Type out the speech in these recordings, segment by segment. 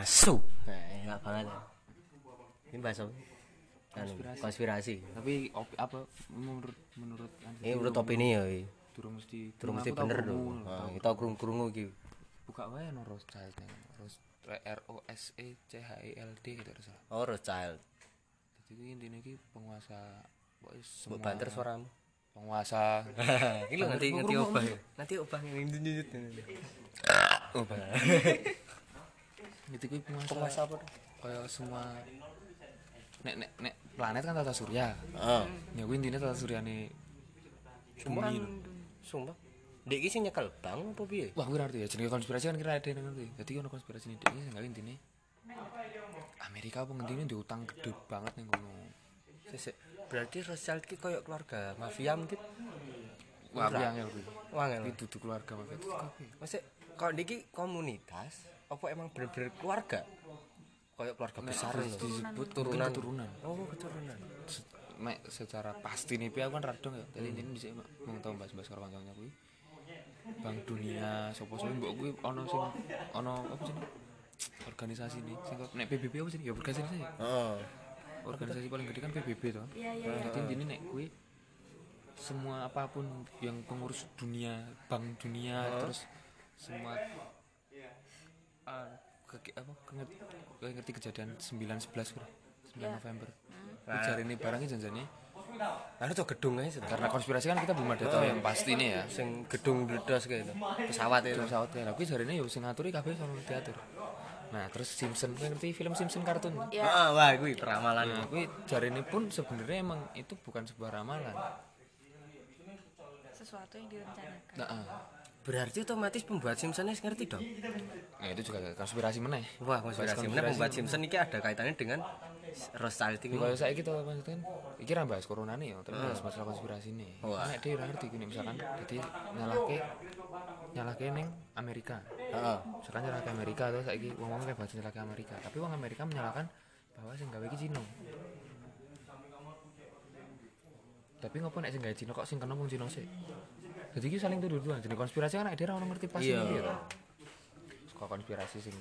masuk nah enak banget ya. Ini bahas apa Anu, Konspirasi. konspirasi. Tapi op, apa menurut menurut ini menurut opini ya turun mesti terus mesti bener dong nah, kita krungu-krungu iki. Buka wae no Rothschild nih Ros R O S E C H I L D gitu terus oh Rothschild. Jadi intinya ki penguasa semua banter suaramu. penguasa. Ini nanti nanti obah ya. nanti obah yang nyut obah itu ki. Penguasa, penguasa apa tuh? kayak semua nek nek nek planet kan tata surya. Ya gue intinya tata surya nih. Sumpah. Sumpah. Dek iki sing nyekel bang apa piye? Wah gue ngerti ya. Jenis konspirasi kan kira ada yang ngerti. Jadi kan konspirasi ini dia nggak intinya Amerika apa ngerti diutang gede banget nih ngono Sesek. berarti Rothschild ki koyo keluarga mafia mungkin? Wah gue yang gue wangel itu tuh keluarga mafia? Maksudnya kalau niki komunitas apa emang bener-bener keluarga? Kayak keluarga besar loh. disebut Turunan. mungkin keturunan Oh, keturunan. Se- mek secara pasti nih aku kan radong ya jadi ini bisa mau tahu bahas-bahas karo kancangnya kuwi Bank Dunia sopo sopo mbok kuwi ono sing ono apa sih organisasi nih sing kok- nek PBB apa sih ya organisasi Oh. organisasi paling gede kan PBB toh Iya, iya, jadi intinya nek kuwi semua apa pun yang pengurus dunia bank dunia terus semua ah, ke, apa ngerti, ngerti kejadian 9 11 bro 9 November nah. cari ini barangnya janjane Anu tuh gedung aja karena konspirasi kan kita belum ada tahu yang pasti nih ya Sing gedung bledos kayak itu. Pesawat itu. pesawat ya tapi cari ini ya sing ngaturi kabeh sama diatur nah terus Simpson kowe ngerti film Simpson kartun Ya, Ah, wah, kuwi peramalan. Nah, kuwi jari ini pun sebenarnya emang itu bukan sebuah ramalan. sesuatu yang direncanakan. Nah, ah. Berarti otomatis pembuat Simpson ini ngerti dong. nah itu juga konspirasi meneh. Wah, konspirasi. Mana pembuat Simpson ini ada kaitannya dengan Rothschild ini. Kalau saya gitu maksudnya kan, iki ra bahas corona nih ya, tapi bahas masalah konspirasi nih. Wah. Nek dia ngerti gini misalkan, jadi nyalahke nyalahke ning Amerika. Heeh. Misalkan nyalahke Amerika atau saiki wong-wong kayak bahas nyalahke Amerika, tapi wong Amerika menyalahkan bahwa sing gawe iki Cina. Tapi ngopo nek sing gawe Cina kok sing kena wong Cina sih? Jadi iki saling tuduh-tuduhan. Jadi konspirasi kan nek dia ora ngerti pasti Iya. to. Suka konspirasi sing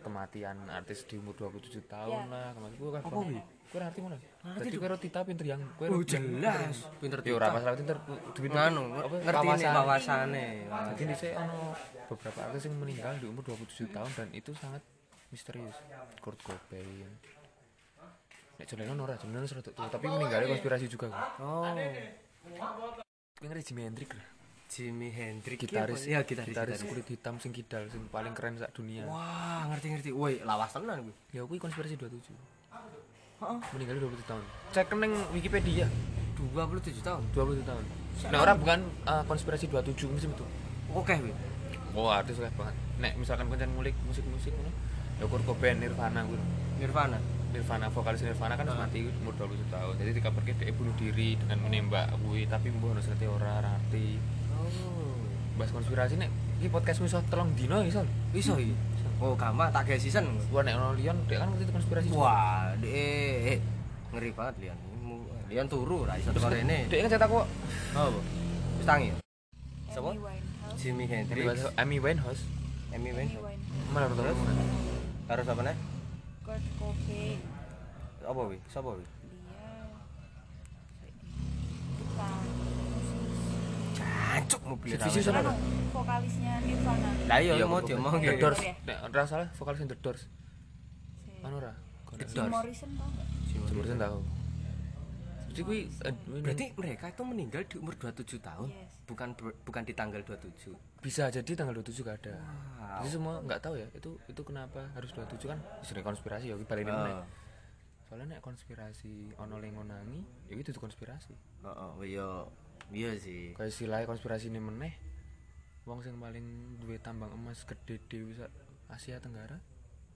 kematian artis di umur 27 tahun Iya. lah kemarin gue kan Apa, Wi? gue ngerti mana jadi gue Tita pinter yang gue Oh, jelas. Pinter ya ora masalah pinter duit Nganu, ngerti ini wawasan. wawasane. jadi di saya ono beberapa artis yang meninggal di umur 27 tahun dan itu sangat misterius Kurt Cobain Nek John Lennon ora, John Lennon seru tuh, tapi meninggalnya konspirasi juga kan. Oh, Gue ngerti Jimi Hendrix lah. Jimi Hendrix Gitaris, ya gitaris, gitaris gitaris. kulit hitam sing kidal sing paling keren sak dunia. Wah, ngerti-ngerti. Woi, lawas tenan kuwi. Ya kuwi konspirasi 27. Heeh. Meninggal 27 tahun. Cek neng Wikipedia 27 tahun. 27 tahun. Nah, orang bukan uh, konspirasi 27 musim itu. Oke, kuwi. Oh, artis lah banget. Nek misalkan konten ngulik musik-musik ngono, ya Cobain, Nirvana gitu. Nirvana. Nirvana vokalis Nirvana kan wis mati umur 27 tahun. Jadi dikabarke dia bunuh diri dengan menembak kuwi, tapi mbuh ono serti ora arti. Oh. Bahas konspirasi nek iki podcast iso telung dino iso. Iso iki. Oh, gampang tak gawe season. Wah nek ono Lion dia kan ngerti konspirasi. Wah, dek eh, ngeri banget Lian. Lian turu ra iso teko rene. Dia kan cetak kok. Oh, apa? Wis tangi. Siapa? Amy Winehouse. Jimi Hendrix. Amy Winehouse. Amy Amy Winehouse. Betul? Terus? Harus apa nih? Kurt Cobain. Apa wi? Siapa wi? Dia. Cancuk Anu, vokalisnya Nirvana. Lah iya Iya, mau dia mau The. Doors. Nek ora salah vokalis The Doors. Anu ora? The Si Doors. Morrison tau. Jadi kuwi eh, Berarti mereka itu meninggal di umur 27 tahun, bukan bukan di tanggal 27. Bisa jadi tanggal 27 gak ada. Wow. Jadi semua nggak tahu ya itu itu kenapa harus 27 kan sering konspirasi ya balik Ah. Soalnya nek konspirasi ono lengonangi ya itu konspirasi. Heeh, iya iya sih. Kayak istilahnya konspirasi ini meneh wong sing paling duwe tambang emas gede sak Asia Tenggara.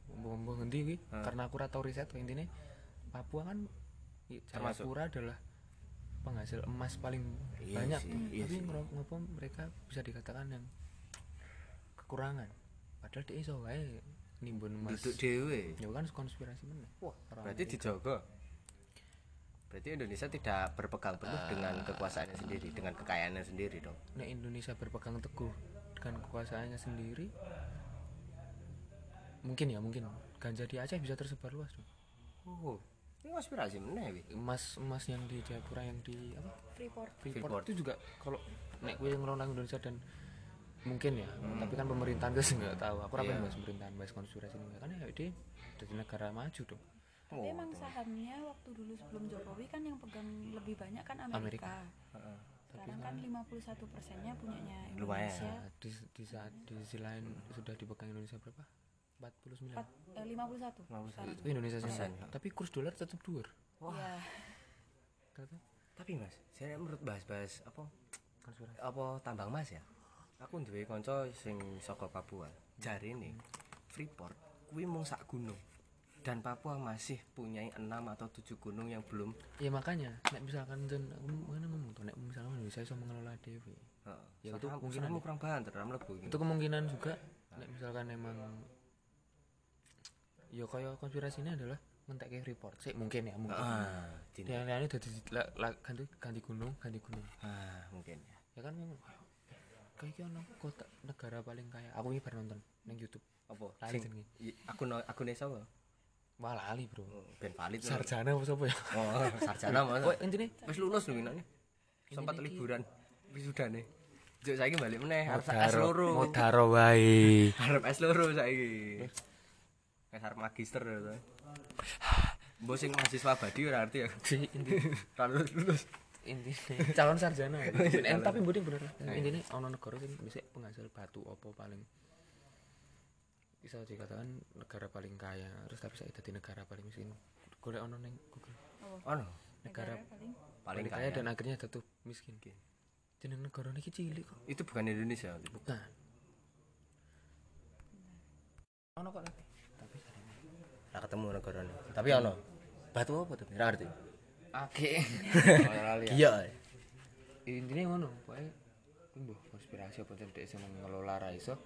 Mbok ngendi kuwi? Ah. Karena aku ora tau riset intine Papua kan Termasuk. Jayapura adalah penghasil emas paling Iya banyak. sih, iya Tapi ngopo mereka bisa dikatakan yang kekurangan. Padahal dia iso wae nimbun emas. Duduk dewe. Ya kan konspirasi meneh. Wah, Berarti dijaga. Berarti Indonesia tidak berpegang penuh dengan kekuasaannya sendiri, dengan kekayaannya sendiri dong. nek Indonesia berpegang teguh dengan kekuasaannya sendiri mungkin ya mungkin ganja di Aceh bisa tersebar luas dong. oh ini mana ya emas emas yang di Jayapura yang di apa Freeport Freeport, Freeport. itu juga kalau nek gue yang ngelola Indonesia dan mungkin ya tapi kan pemerintahan gue sih nggak tahu aku rapi Iya. bahas pemerintahan bahas konspirasi ini kan ya dia dari negara maju dong tapi emang sahamnya waktu dulu sebelum Jokowi kan yang pegang lebih banyak kan Amerika, Amerika. Heeh. sekarang kan 51 persennya punyanya. Indonesia di, di saat di sisi lain sudah dipegang Indonesia berapa 49 Empat- eh, 51 51. sekarang. itu Indonesia sih Persen. tapi kurs dolar tetap dua Iya. kata tapi mas saya menurut bahas-bahas apa? Konspirasi. Apa tambang emas ya? Aku duwe kanca sing saka Papua jari ini Freeport. Kuwi mung sak gunung. Dan Papua masih punya 6 atau 7 gunung yang belum ya makanya nek misalkan jen aku mana ngomong tuh nek misalkan Indonesia bisa mengelola dewi heeh. Ya, itu kemungkinan mungkin kurang banter ram lebu itu kemungkinan juga nek misalkan emang ya kaya konspirasi ini adalah ngentek kayak report. Sih mungkin ya mungkin. Ah yang lainnya udah ganti ganti gunung ganti gunung. Ah mungkin ya. Ya kan memang kayak ono kota negara paling kaya. Aku ini baru nonton neng YouTube. Apa? Lali sing jenenge. i- akun akun sapa wah lali bro. Oh, ben valid sarjana apa siapa ya? Oh sarjana mas Pokoknya intinya wis lulus lho ini sempat Ini liburan wisudane. Juk saiki balik meneh harus S loro. modaro wae. Harap S loro saiki. Arep magister ya to. Mbok sing mahasiswa abadi ora ngerti ya. inti. Ora lulus lulus. intinya calon sarjana eh, tapi boding bener. Intinya ono negara sing bisa penghasil batu apa paling bisa dikatakan negara paling kaya. Terus tapi saya jadi negara paling miskin. Golek ono neng Google. Oh, Ono negara paling paling paling kaya kaya. dan akhirnya jatuh miskin. Jeneng negara niki cilik kok. Itu bukan Indonesia. bukan ono kok tapi tapi Ora ketemu negarane. Tapi ono. Batu apa tuh? Ora ngerti. Oke. Iya. Intinya ngono, pokoknya kuwi mbah konspirasi apa cedek sing ngelola ra iso,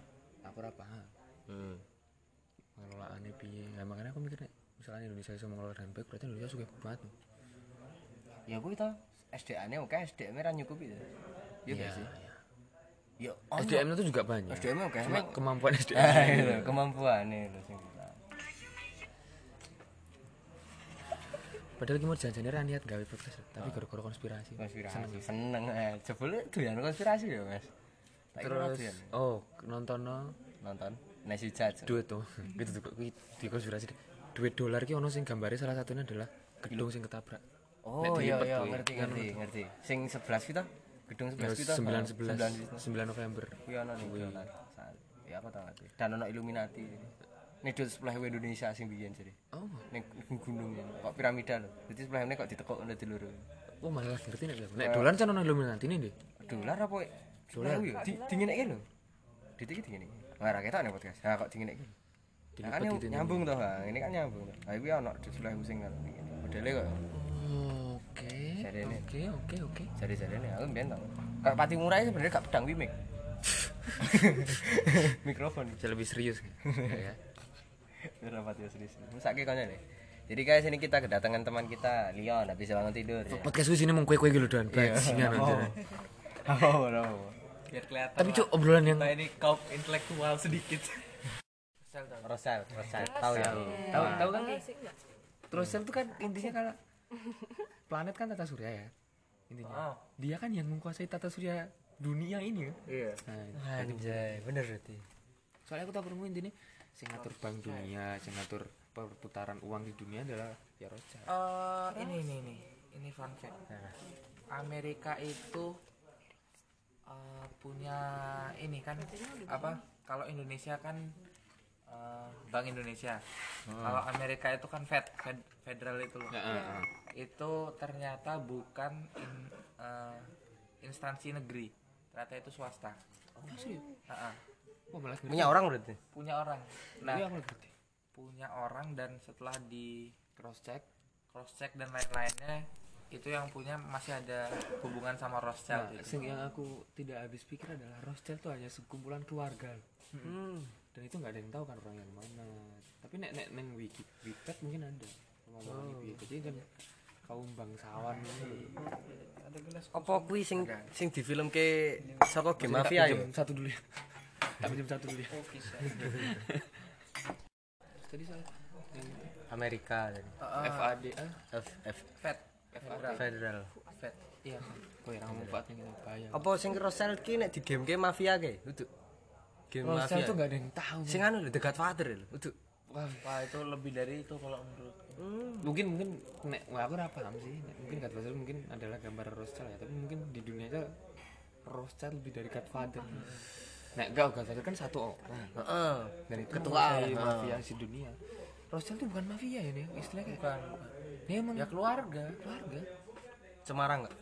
aku ora paham. Hmm. Ngelolaane piye? Nah, makanya aku mikir nek misalnya Indonesia iso mengelola dengan baik, berarti Indonesia suka banget. Ya kuwi to. SDA-ne oke, SDM ra nyukupi to. Iya gak sih? Ya ono. SDM itu juga banyak. SDM oke. Cuma kemampuan SDM. itu kemampuane lho sing Padahal ki mau janjane ra niat gawe podcast, tapi gara-gara konspirasi. konspirasi. Seneng eh jebule doyan konspirasi ya mas? Terus oh, nonton nonton Nasi Judge. Duit tuh. Gitu tuh di konspirasi. Duit dolar ki ono sing gambare salah satunya adalah gedung sing ketabrak. oh iya iya ngerti ngerti ngerti. sing 11 kita? Gedung Ya, 11 kita? 9 11 9 November. kuwi ono Saat- ya aku tau dan ono Illuminati dulu sebelah Indonesia sing biyen jadi Oh, ning gunung ya. kok piramida lho jadi sebelah ini kok ditekuk di loro oh malah ngerti nek. Nek dolar kan ono Illuminati nih, Dik. dolar apa dolar ya di dingineke lho ditik dingineke ora ketok nih podcast nah kok dingineke Nah, kan gitu. nyambung toh, ini kan nyambung. Nah, iki ono di sebelah kan. Modele kok Oke. Oke, oke, oke. jari-jari ini aku mbiyen tau. Kayak pati murah itu sebenarnya gak pedang wimik. Mikrofon. Bisa lebih serius kan? ya, ya. Serius. Mesake konya deh. Jadi guys ini kita kedatangan teman kita Leon habis bangun tidur ya. Podcast wis ini mung kue-kue gitu dan Iya, bajingan oh. anjir. Oh, oh. biar kelihatan Tapi cuk obrolan yang kita ini kaum intelektual sedikit Rosel, Rosel. Tahu ya? Tahu tahu kan? Terus itu kan intinya kalau planet kan tata surya ya. Intinya. Dia kan yang menguasai tata surya dunia ini kan. Iya. Nah, Anjay, bener berarti. soalnya aku tak pernah ini nih sing ngatur bank dunia, sing ngatur perputaran uang di dunia adalah ya Rothschild. Eh, ini ini ini ini fun fact. Amerika itu eh, punya ini kan apa kalau Indonesia kan eh, Bank Indonesia. Kalau Amerika itu kan Fed, Fed- federal itu loh. Ya, ah. itu ternyata bukan in- eh, instansi negeri. Ternyata itu swasta. Oh, serius? Ah, ah. Malah ngerti. Punya orang berarti. punya orang nah Iya, aku ngerti. punya orang dan setelah di Cross check. cross check dan lain-lainnya itu yang punya masih ada hubungan sama Nah, Rothschild itu. sing yang aku tidak habis pikir adalah Rothschild itu hanya sekumpulan keluarga. Hmm. Dan itu nggak ada yang tahu kan orang yang mana. Tapi nek nek neng wiki Wikipedia mungkin ada. Oh. Jadi kan kaum bangsawan ini. Apa kuwi sing sing di film ke saka game mafia ya? satu dulu ya. Tak pinjam satu dulu ya. tadi saya yang Amerika tadi. FAD ah. F F Fed. FAD Federal. Fed. Iya. Oh ya ngomong Fatnya gitu bahaya. Apa sing Rosel ki nek di game game mafia ke untuk game Rosel mafia. tuh gak ada yang tahu. Sing anu The Godfather lho. Untuk Wah, itu lebih dari itu kalau menurut. Mungkin mungkin nek wah, aku ora paham sih. Mungkin Godfather mungkin adalah gambar Rothschild ya tapi mungkin di dunia itu Rothschild lebih dari Godfather nek enggak Godfather kan satu orang heeh dan itu Ketua. mafia si dunia Rothschild itu bukan mafia ya nih istilahnya kayak bukan dia emang ya keluarga keluarga Semarang enggak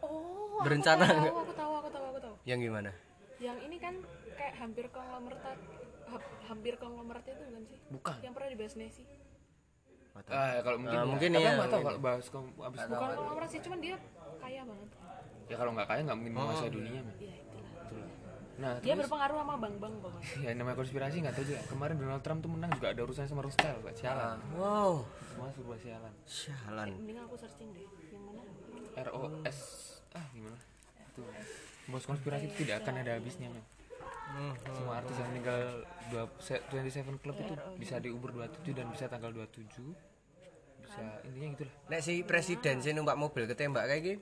Oh, Berencana aku nggak? tahu, aku tahu, aku tahu, aku tahu. yang gimana Yang ini kan kayak hampir konglomerat ha- hampir konglomerat itu bukan sih? bukan Yang pernah dibahas Nesi. ah kalau mungkin ya. mungkin Tapi iya, aku nggak tahu kalau bahas abis Bukan konglomerat sih, cuman dia kaya banget. ya kalau nggak kaya nggak mungkin menguasai Oh. dunia Iya, itulah. Itulah. Nah Dia terus? berpengaruh sama bank-bank pokoknya. ya namanya konspirasi nggak tahu juga. Kemarin Donald Trump tuh menang juga ada urusannya sama Rothschild gak sialan. Wow. Semua serba sialan. Sialan. Eh, mending aku searching deh. Yang mana? R O S. Ah gimana? Itu. Bos konspirasi itu tidak akan ada habisnya men. Semua artis yang meninggal dua se- 27 Club itu bisa di umur 27 dan bisa tanggal 27 bisa intinya gitu lah nek si presiden sih numpak mobil ketembak kayak gini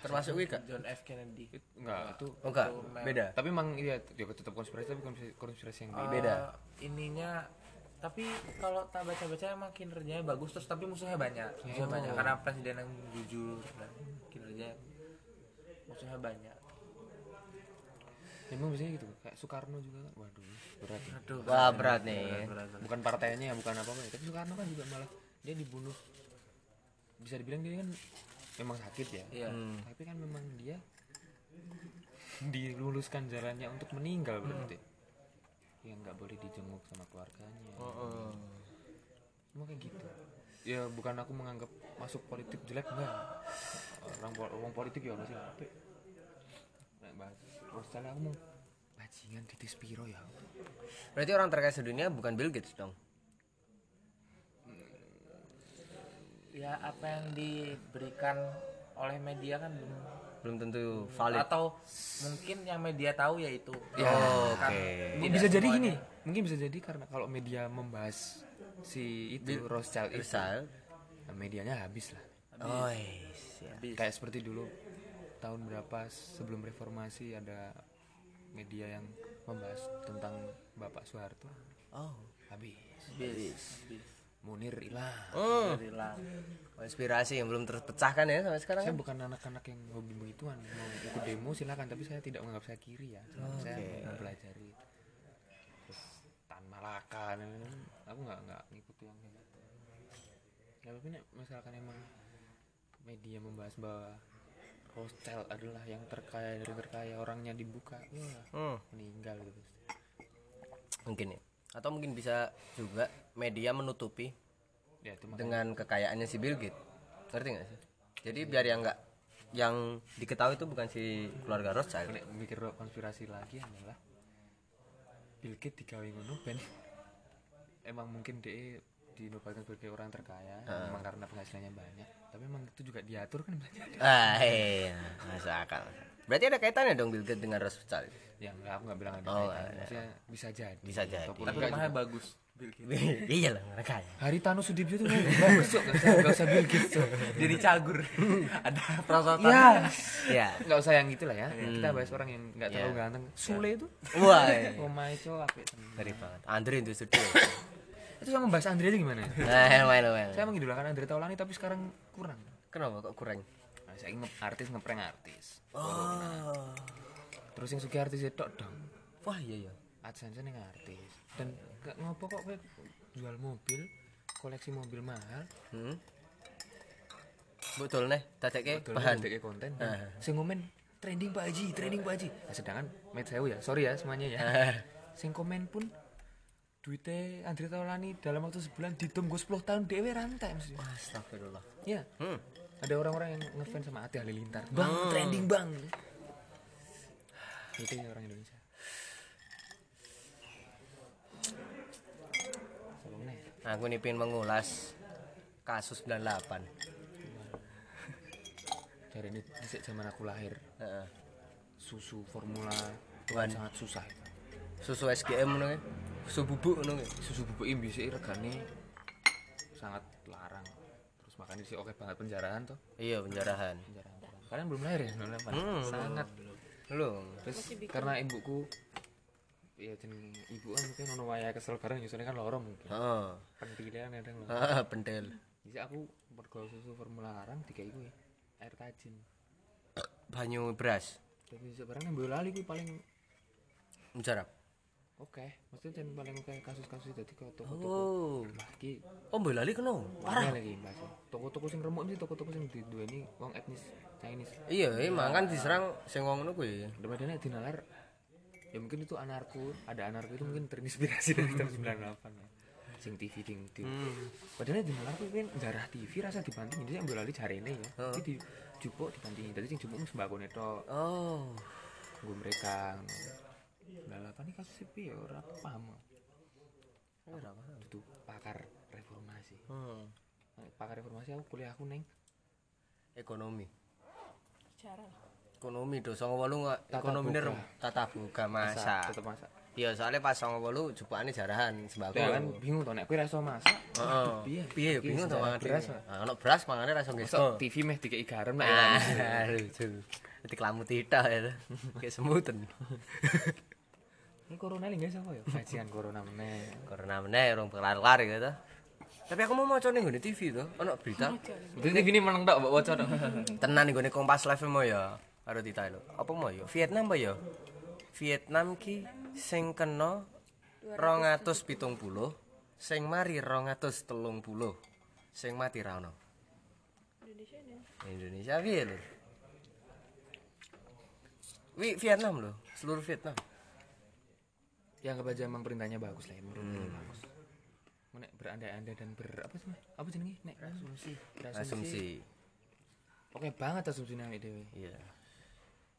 termasuk gue gak? John F. Kennedy. It- enggak. Itu oh enggak. beda? Tapi emang iya dia tetap konspirasi tapi konspirasi, konspirasi yang beda Beda. Eh, ininya tapi kalau tak baca baca emang kinerjanya bagus terus tapi musuhnya banyak. Musuhnya banyak karena presiden yang jujur dan kinerjanya musuhnya banyak. Emang biasanya gitu kayak Soekarno juga kan? Waduh berat ya. aduh wah berat nih. bukan partainya bukan apa apa ya tapi Soekarno kan juga malah dia dibunuh. Bisa dibilang dia kan memang sakit ya? Iya. Tapi kan memang dia diluluskan jalannya untuk meninggal berarti. Yang nggak boleh dijenguk sama keluarganya. Semua kayak gitu. Ya bukan aku menganggap masuk politik jelek enggak. Orang orang politik ya masih tapi nek bahas aku mau bajingan titis piro ya. Berarti orang terkaya sedunia bukan Bill Gates dong ya apa yang diberikan oleh media kan belum. Belum tentu valid. Atau mungkin yang media tahu ya itu Ya, oke. Tidak bisa jadi semuanya. gini mungkin bisa jadi karena kalau media membahas si itu Rothschild itu Misal nah, medianya habis lah. Oh iya. Kayak seperti dulu tahun berapa sebelum reformasi ada media yang membahas tentang Bapak Soeharto. Oh habis. Bis Munir hilang Hmm, hilang konspirasi yang belum terpecahkan ya sampai sekarang saya kan? bukan anak-anak yang hobi begituan. Mau ikut demo silakan tapi saya tidak menganggap saya kiri ya. Saya mempelajari. Terus Tan Malaka aku nggak nggak ngikuti yang gitu. Ya tapi misalkan emang media membahas bahwa Rothschild adalah yang terkaya dari terkaya orangnya dibuka wah Hmm, meninggal gitu. Mungkin ya atau mungkin bisa juga media menutupi ya itu dengan kekayaannya si Bill Gates. Ngerti nggak sih? Jadi biar yang nggak yang diketahui itu bukan si keluarga Rothschild. Mikir konspirasi lagi adalah Bill Gates digawe ngono ben. Emang mungkin dia dinobatkan sebagai orang terkaya memang karena penghasilannya banyak. Tapi emang itu juga diatur kan belanjanya ah iya masuk akal. Berarti ada kaitannya dong Bill Gates dengan Rothschild yang enggak aku nggak bilang ada Oh, kaitan. ada. maksudnya bisa jadi. Bisa jadi. Ataupun tapi enggak rumahnya juga. bagus Bill Gates. Iya lah orang kaya. Haritano Sudibyo tuh bagus cok. Nggak usah nggak usah Bill Gates cok. Jadi cagur. Ada perosotan ya. Ya. Nggak usah yang itulah ya. Kita bahas orang yang nggak terlalu Iya. ganteng. Sule itu? Wah iya. oh my cok apik ngeri banget. Andre itu studio itu sama bahas Andre aja gimana? Nah lumayan lumayan saya mengidolakan Andre Taulani tapi sekarang kurang. Kenapa kok kurang? Nah, saya nge artis ngeprank artis. Oh. Terus yang suka artis itu dong. Wah iya iya. AdSense yang artis. Dan gak ngopo kok jual mobil koleksi mobil mahal. Hmm. betul nih betul bahan. ndek konten. Ah. sing komen trending Pak Haji trending Pak Haji. Nah, sedangkan med saya ya sorry ya semuanya ya. Sing komen pun duitnya Andre Taulani dalam waktu sebulan ditunggu 10 tahun dewe rantai mesti astagfirullah. Ya hmm. ada orang-orang yang ngefans sama Ati Halilintar. Bang trending bang. Itu orang Indonesia. Aku nih pengen mengulas kasus 98 dari ini sejak zaman aku lahir. Susu formula kan sangat susah. Susu SGM ngono ya susu bubuk ngono susu bubuk imbis regane sangat larang terus makanya sih oke banget penjarahan tuh Iya, penjarahan. penjarahan kalian belum lahir ya 98 Hmm. sangat Belum. terus karena ibuku ya jeneng ibu kan mungkin ono waya kesel bareng nyusunnya kan loro mungkin Heeh. pentilnya kadang lho Heeh, pentil. jadi aku mergo susu formula larang dikai gue air tajin Banyu beras. jadi sebenarnya yang lali paling Mujarab. Oke. Maksudnya yang paling oke kasus-kasus jadi ke toko-toko. Oh. nah iki. Oh, Boyolali kena. parah. Lagi mbak toko-toko sing remuk sih toko-toko sing di dua ini wong etnis Chinese. Iya, emang kan diserang sing wong ngono kuwi. Daripada dinalar ya mungkin itu anarko. Ada anarko itu mungkin terinspirasi dari tahun 98 ya. Sing TV ding di Hmm. padahal dinalar kuwi kan darah TV rasa dibanting. Jadi ambil lali jarene ya tapi di jupuk dibanting jadi sing jupuk sembako neto Oh. nggo mereka lah apa nih kasus sepi ya ora paham Ora paham. itu pakar reformasi Hmm. pakar reformasi aku kuliah aku neng Ekonomi. Sejarah. Ekonomi do 98 nggak Tata ekonomi buka. ini tata buka masa. tetep masak Iya, soalnya pas 98 jupukane jarahan sembako. ya kan bingung tuh nek kowe ra iso masak Heeh. piye Piye bingung to mangan beras, beras. Ono beras mangane ra iso Masa ngeso. TV meh dikei garam lah Ah, lucu. Nanti kelamu tidak ya. Kayak semuten. Ini corona ini guys apa ya? Kajian corona meneh. Corona meneh urung kelar-kelar gitu. Tapi aku mau maca ning nggone TV to, ono berita. Berarti TV ini meneng tok mbok waca tok. Tenan ning nggone Kompas Live mau ya. Karo Tita lho. Apa mau ya? Vietnam apa ya? Vietnam ki sing kena 270, sing mari 230. Sing mati ra ono. Indonesia ini. Indonesia piye lho? Wi Vietnam loh, seluruh Vietnam. Ya anggap aja emang perintahnya bagus lah ya, menurut bagus. Nek berandai-andai dan ber apa sih? Apa jenenge? Nek asumsi. Asumsi. Oke banget asumsi nang dhewe. Iya.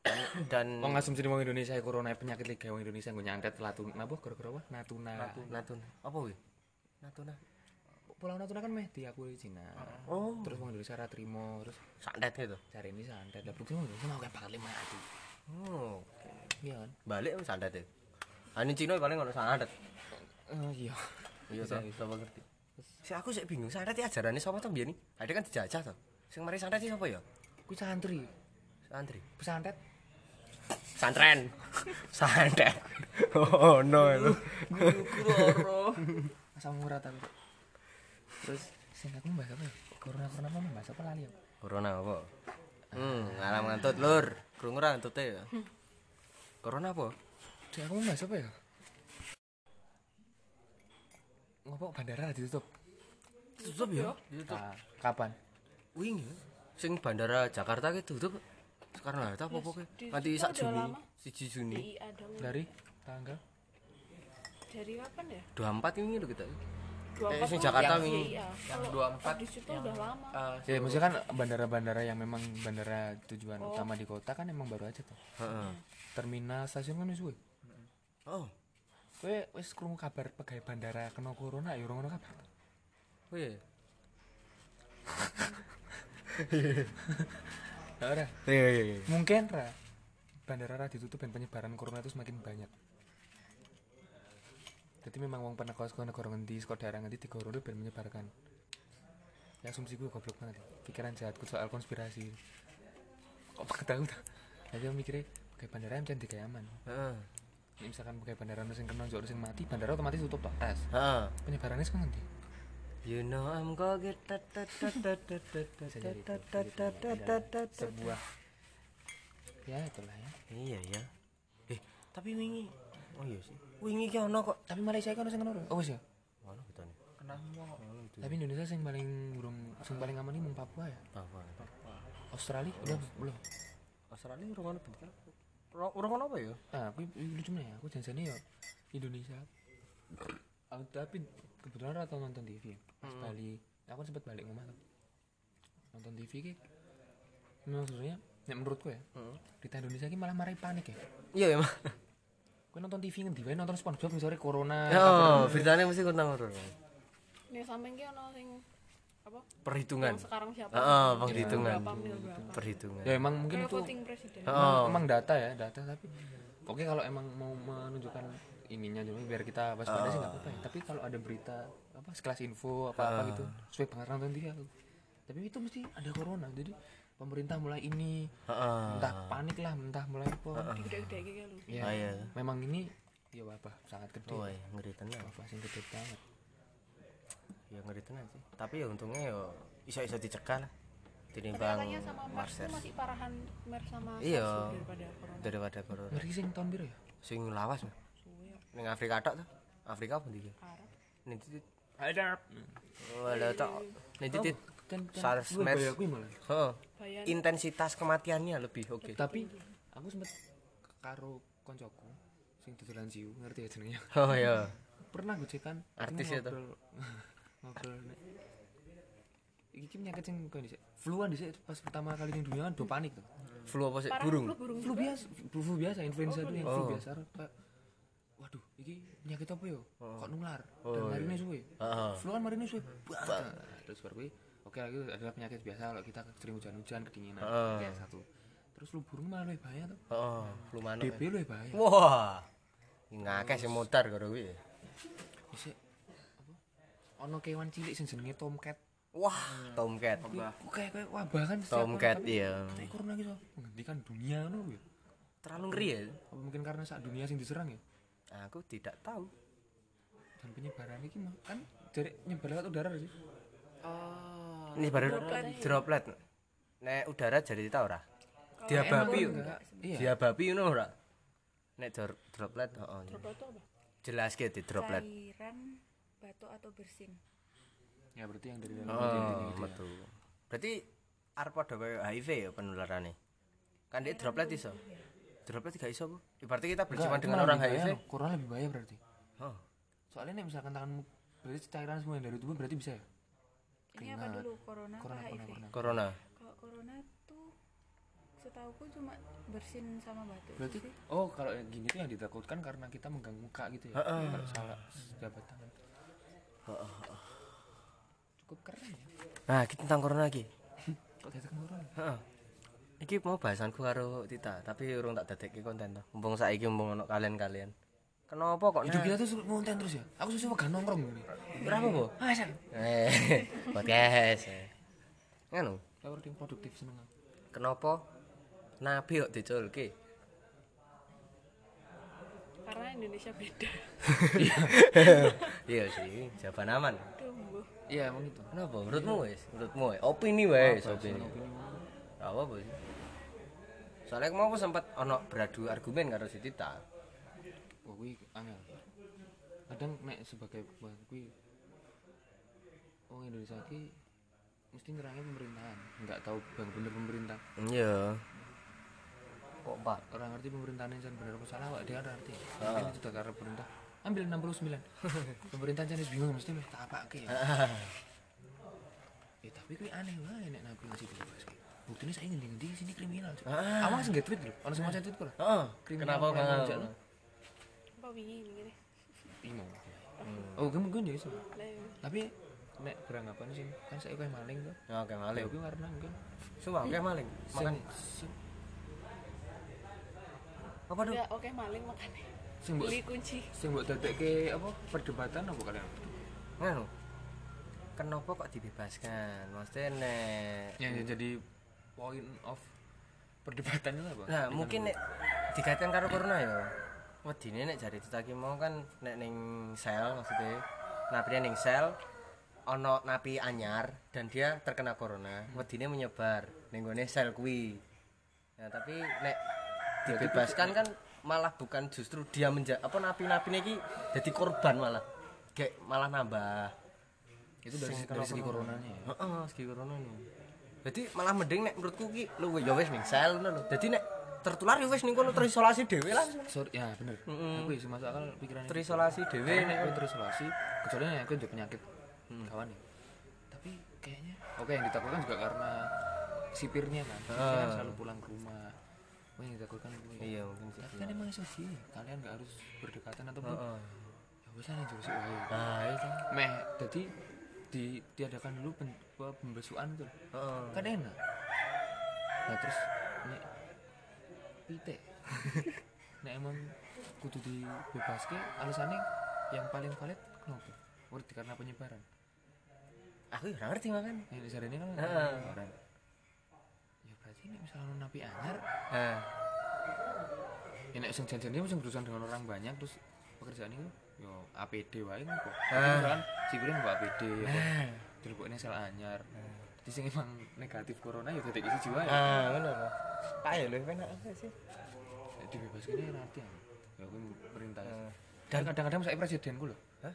Dan, dan Wong asumsi wong Indonesia corona penyakit liga wong Indonesia nggo nyantet latun napa gara-gara apa? Natuna. Natuna. Apa wi? Natuna. Pulau Natuna kan meh diakui Cina. Oh, Terus wong Indonesia ra trimo, terus sandet gitu. cari ini santet. Lah bukti wong Indonesia mau kayak bakal lima hati. Oh, Iya kan? balik wis sandet ya. Ane Cina paling ono sandet. Oh iya. Iya ta, sapa ngerti. Si aku sik bingung, sandet iki ajarane sapa to mbiyen iki? Kan dijajah to. Sing mari sandet iki sapa ya? Kuwi santri. Santri. Pesantet. Santren. santet. Oh no itu. Guru Asam urat aku. Terus sing aku bahas apa ya? Corona corona apa bahas apa lali ya? Corona apa? Hmm, ngalam ngantut lur. Krungu ra ngantute ya. Corona apa? Cek aku bahas apa ya? Ngopo bandara ditutup? Tutup ya? Tutup. Ah, kapan? Wingi. Sing bandara Jakarta ki tutup. Sekarang Hatta apa pokoke? di Nanti sak Juni. 1 Juni. DIA. Dari tanggal? Dari kapan ya? 24 ini lho kita. 24 sing tuh Jakarta yang wingi. DIA. Yang Kalau 24 di situ udah lama. Ya maksudnya kan bandara-bandara yang memang bandara tujuan utama di kota kan emang baru aja tuh. Heeh. Terminal stasiun kan wis suwe. Oh, Kowe wis krungu kabar pegawai bandara kena corona ya ora ngono kabar. oh iya. Ya ora. Iya iya iya. Mungkin ra bandara ra ditutup dan penyebaran corona itu semakin banyak. Jadi memang wong pernah kau negara ngendi, sekolah daerah ngendi digoro ben menyebarkan. Ya asumsi gue goblok banget. ya. Pikiran jahatku soal konspirasi. Kok pernah tahu? Jadi aku mikirnya kayak bandara yang jadi kayak aman. Heeh. Ini misalkan kayak bandara sing kena jauh sing mati, bandara otomatis tutup tok tes. Heeh. Penyebarannya sekarang ngendi? You know I'm gonna get that that that that that that that Bisa jadi that itu. that that that that that that. sebuah ya itulah ya. Iya ya. Eh, tapi wingi. Oh iya sih. Wingi ki ono kok. Tapi Malaysia kan sing kena. Oh wis ya. Ono kita nih. Kenapa? Tapi Indonesia sing paling burung sing paling aman ini Papua ya. Apa? Australia udah belum. Australia ono berita. Urung apa ya? Ah, aku lucu nih ya. Aku janjinya ya Indonesia. Aku tapi kebetulan atau nonton TV. ya. Pas Bali, aku kan sempat balik rumah tuh. Nonton TV ki. Memang sebenarnya, ya menurutku ya, berita Indonesia ki malah marahi panik ya. Iya ya, Mas. Gue nonton TV ngendi wae nonton SpongeBob misalnya corona. Oh, beritanya mesti kurang urung. Nih samping ki ono sing apa? Perhitungan. Yang sekarang siapa? Heeh, penghitungan. Berapa berapa? Perhitungan. Ya emang mungkin Kayak itu voting presiden. Oh. emang data ya, data tapi oke kalau emang mau menunjukkan ininya cuma biar kita waspada sih nggak apa-apa ya. tapi kalau ada berita apa sekelas info apa apa gitu sesuai nonton TV aku tapi itu mesti ada corona jadi pemerintah mulai ini Heeh. entah panik lah entah mulai apa Gede-gede gitu lho. ya Ah, iya. memang ini ya wabah sangat gede Oh, iya, ngeri tenan. wabah yang gede banget Ya ngeri tenan sih. Tapi ya untungnya ya iso-iso dicegah lah. Tinimbang katanya sama MERS Mars itu masih parahan MERS sama Iya. Tuh daripada corona. daripada corona. ngeri sing tahun biru ya Sing lawas mah. Suwe, Ning Afrika tok tuh. Afrika apa ndi? Arab. Ning titik. ada Walah tok. Ning titik. kan kan SARS, MERS. malah Heeh. Intensitas kematiannya lebih oke. tapi aku sempet karo koncoku sing dodolan siu ngerti ya jenengnya Oh iya. pernah gue cekan Artis ya, toh? ngobrol ngobrol nek iki penyakit sing kau dhisik fluan dhisik pas pertama kali ning dunia kan do panik tuh Flu apa sih? Burung. flu burung flu biasa flu, flu biasa influenza itu yang flu Oh. biasa kayak waduh iki penyakit apa yo kok nular Oh, dan iya. marine suwe Heeh. flu kan marine suwe terus baru kuwi oke lagi adalah penyakit biasa kalau kita sering hujan-hujan kedinginan Heeh. kayak satu terus flu burung malah lebih bahaya tuh Heeh. Flu manuk. DB lebih bahaya Wah. Ngakeh sing mutar karo kuwi. bisa apa ono kewan cilik sing jenenge tomcat Wah, Tomcat. Kuwi kayak kayak wabah kan setiap Tomcat iya. tapi corona gitu menghentikan dunia ngono ya Terlalu ngeri ya. apa mungkin karena saat dunia sing diserang ya Aku tidak tahu. dan penyebaran ini mah kan dari nyebar lewat udara sih oh Ini baru droplet. Nek udara jadi tahu ora? Diabapi yuk. enggak iya Diabapi ngono ora? Nek droplet, heeh. Droplet itu apa Jelas di droplet. cairan batuk atau bersin ya berarti yang dari dalam Oh, metu. Berarti arep padha kaya HIV ya penularannya. Kan dia droplet iso. Droplet gak iso, Bu. Berarti kita berjumpa dengan orang HIV. corona lebih bahaya berarti Oh. soalnya nih misalkan tanganmu berarti cairan semua yang dari tubuh berarti bisa ya ini apa dulu corona, corona apa corona HIV corona Corona. kalau corona tuh setauku cuma bersin sama batuk berarti sih. oh kalau yang gini tuh yang ditakutkan karena kita megang muka gitu ya Heeh. kalau salah jabat tangan cukup keren ya Nah, kita tentang corona lagi. kok datang corona Heeh. Iki mau bahasanku karo Tita, tapi urung tak dadekke konten to. Mumpung saiki mumpung ono kalian-kalian. Kenapa kok hidup kita tuh sulit ngonten terus ya aku susah gak nongkrong gini Berapa, Bu? ah saya Eh, podcast. Nganu, Power yang produktif seneng kenapa nabi kok diculke? Indonesia beda iya sih, jawaban aman. iya emang itu Kenapa? Menurutmu wes? Menurutmu wes? Opini wes, opini. Apa sih? Soalnya mau aku sempat ono beradu argumen karo si Tita. Wah, kuwi angel. Kadang nek sebagai kuwi wong Indonesia ki mesti nyerangnya pemerintahan, enggak tahu bang bener pemerintah. Iya. Kok Pak? Orang ngerti pemerintahan yang bener apa salah, wak dia kan ngerti. Mungkin itu udah karena pemerintah. Ambil 69. pemerintahan jenis bingung mesti meh tak apake ya. Ya tapi kuwi aneh wae nek nabi ngasih bebas ki. Buktinya saya ingin di sini kriminal. Cuk. Ah. Awang sing tweet lho, ono sing maca tweet kok. Heeh. Kriminal Kenapa orang Bang? apa wingi Bingung. Oh, kan mungkin ya iya. tapi nek beranggapan sih kan saya kayak maling tuh Ya, Oke, maling. tapi karena mungkin Sumpah, oke maling. Makan apa tuh? ya oke maling makanya sing beli kunci sing mbok dadekke apa perdebatan apa kalian Nganu. Kenapa kok dibebaskan? Maksudnya nek yang jadi point of perdebatan itu apa Nah, mungkin nek dikaitkan karo corona ya. Wedine nek jari ditaki mau kan nek ning sel maksudnya napi ning sel ono napi anyar dan dia terkena corona, wedine menyebar ning sel kuwi. Nah, tapi nek dibebaskan kan malah bukan justru dia menja apa napi-napi iki jadi korban malah. Kayak malah nambah. itu dari, Sing dari segi corona. coronanya ya Heeh, segi corona nih. Jadi malah mending nek menurutku ki lu ya wis sel ngono lho. Dadi nek tertular ya wis ning kono terisolasi dhewe lah. sorry ya bener aku sih masuk akal pikirannya Terisolasi dhewe Karena nek aku terisolasi kecuali nek aku penyakit kawan ya tapi kayaknya oke yang ditakutkan juga karena sipirnya kan sipirnya kan selalu pulang ke rumah oh yang ditakutkan itu ya. Iya, mungkin sih. tapi kan emang sih kalian nggak harus berdekatan ataupun Heeh. ya wis lah jurus wae Nah, itu. meh jadi ditiadakan dulu pen, apa, pembesuan tuh Heeh. kan enak nah terus nek pite nek emang kudu dibebaske alasannya yang paling valid kenapa Ngerti karena penyebaran Aku ya ngerti makan. yang di ini kan Heeh. Ya ini misalnya napi anyar Nah, ya nek sing janjane sing berurusan dengan orang banyak terus pekerjaan itu yo APD wae kok Ah. kan si kuwi mbok APD ya Nah. terus kok ini sel anyar jadi sing emang negatif corona ya detek isi jiwa ya ah ngono lho. Pak ya lho penak apa sih? dibebas ini nanti ya ya aku perintah Ah. dan kadang-kadang saya presidenku loh Hah?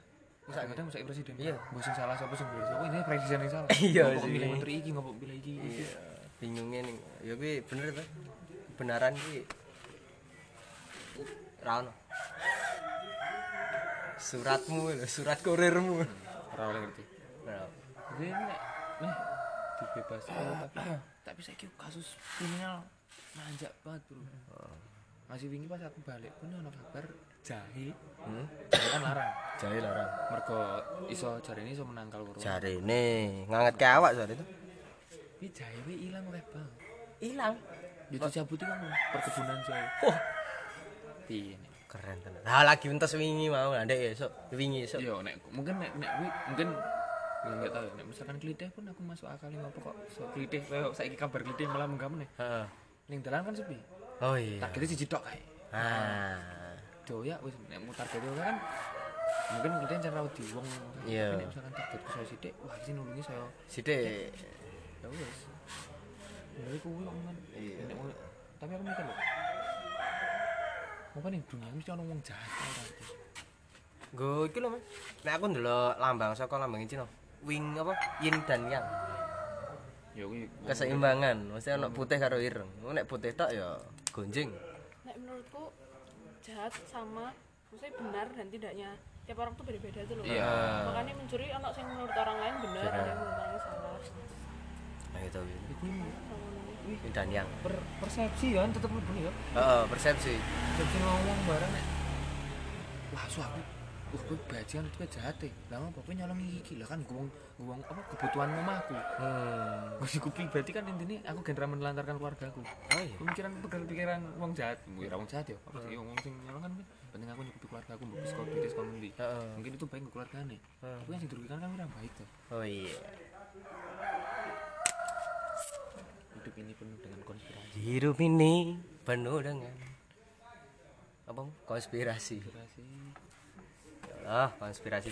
kadang-kadang saya presiden Iya. yang salah siapa sing bener siapa ini presiden yang salah Iya Ngopo sih. milih menteri iki ngopo pilih iki iki. Iya, bingungnya nih. Ya kuwi bener tuh. Kebenaran kuwi ra ono. Suratmu lho, surat kurirmu. ora oleh ngerti jadi ini nek nih dibebas tapi saya kira kasus kriminal manjak banget bro masih wingi pas aku balik pun ono kabar jahe hmm? jahe kan larang Jahil larang. mergo iso jare ini iso menangkal corona Jarene nganget ke awak soal itu. Tapi jahe we ilang oleh bang? Hilang. itu cabut kan perkebunan jahe Wah, piye nih keren tenan. Lah lagi entas wingi mau lah ndek esuk, wingi esuk. Yo, nek. Mungkin nek nek kuwi mungkin ya nggak tahu. Ya, nek misalkan klitih pun aku masuk akal ngopo kok. So klitih kayak saiki kabar klitih malah menggam nih Heeh. ning dalan kan sepi. Oh iya. targetnya siji tok kae. Ah. doya wis nek mu target itu kan. Mungkin klitih rawat di wong Iya. Nek misalkan targetku saya sithik wah iki nulungi saya Sithik ya wis dari kuwi kok kan Iya. Tapi aku mikir loh apa nih dunia mesti ono wong jahat? Go iki lho, Mas. Nek aku ndelok lambang saka lambang Cina. Wing apa? Yin dan Yang. ya kuwi Keseimbangan. Mesti ono putih karo ireng. Nek putih tok ya gonjing. Nek menurutku jahat sama maksudnya benar dan tidaknya tiap orang tuh beda-beda tuh loh. Iya. Makanya mencuri anak yang menurut orang lain benar, ada yang menurut orang lain salah. Nah itu Win. Kuwi Yin dan Yang. per persepsi kan tetep mlebu ya Heeh, persepsi. persepsi ngomong barang nek wah su aku wah kowe bajingan itu jahat e lah apa nyolong iki lah kan gowong gowong apa kebutuhan mamaku Hmm. gue sih pribadi kan intinya aku genera menelantarkan keluargaku Oh iya. pemikiran pikiran wong jahat mungkin wong jahat ya apa sih wong sing nyolong kan penting aku nyukupi keluarga aku mbok sekolah bisnis sekolah Heeh. mungkin itu baik ke keluargane tapi yang dirugikan kan orang baik tuh Oh iya. Hidup ini penuh dengan konspirasi Hidup ini penuh dengan apa? Konspirasi. konspirasi Ah, konspirasi.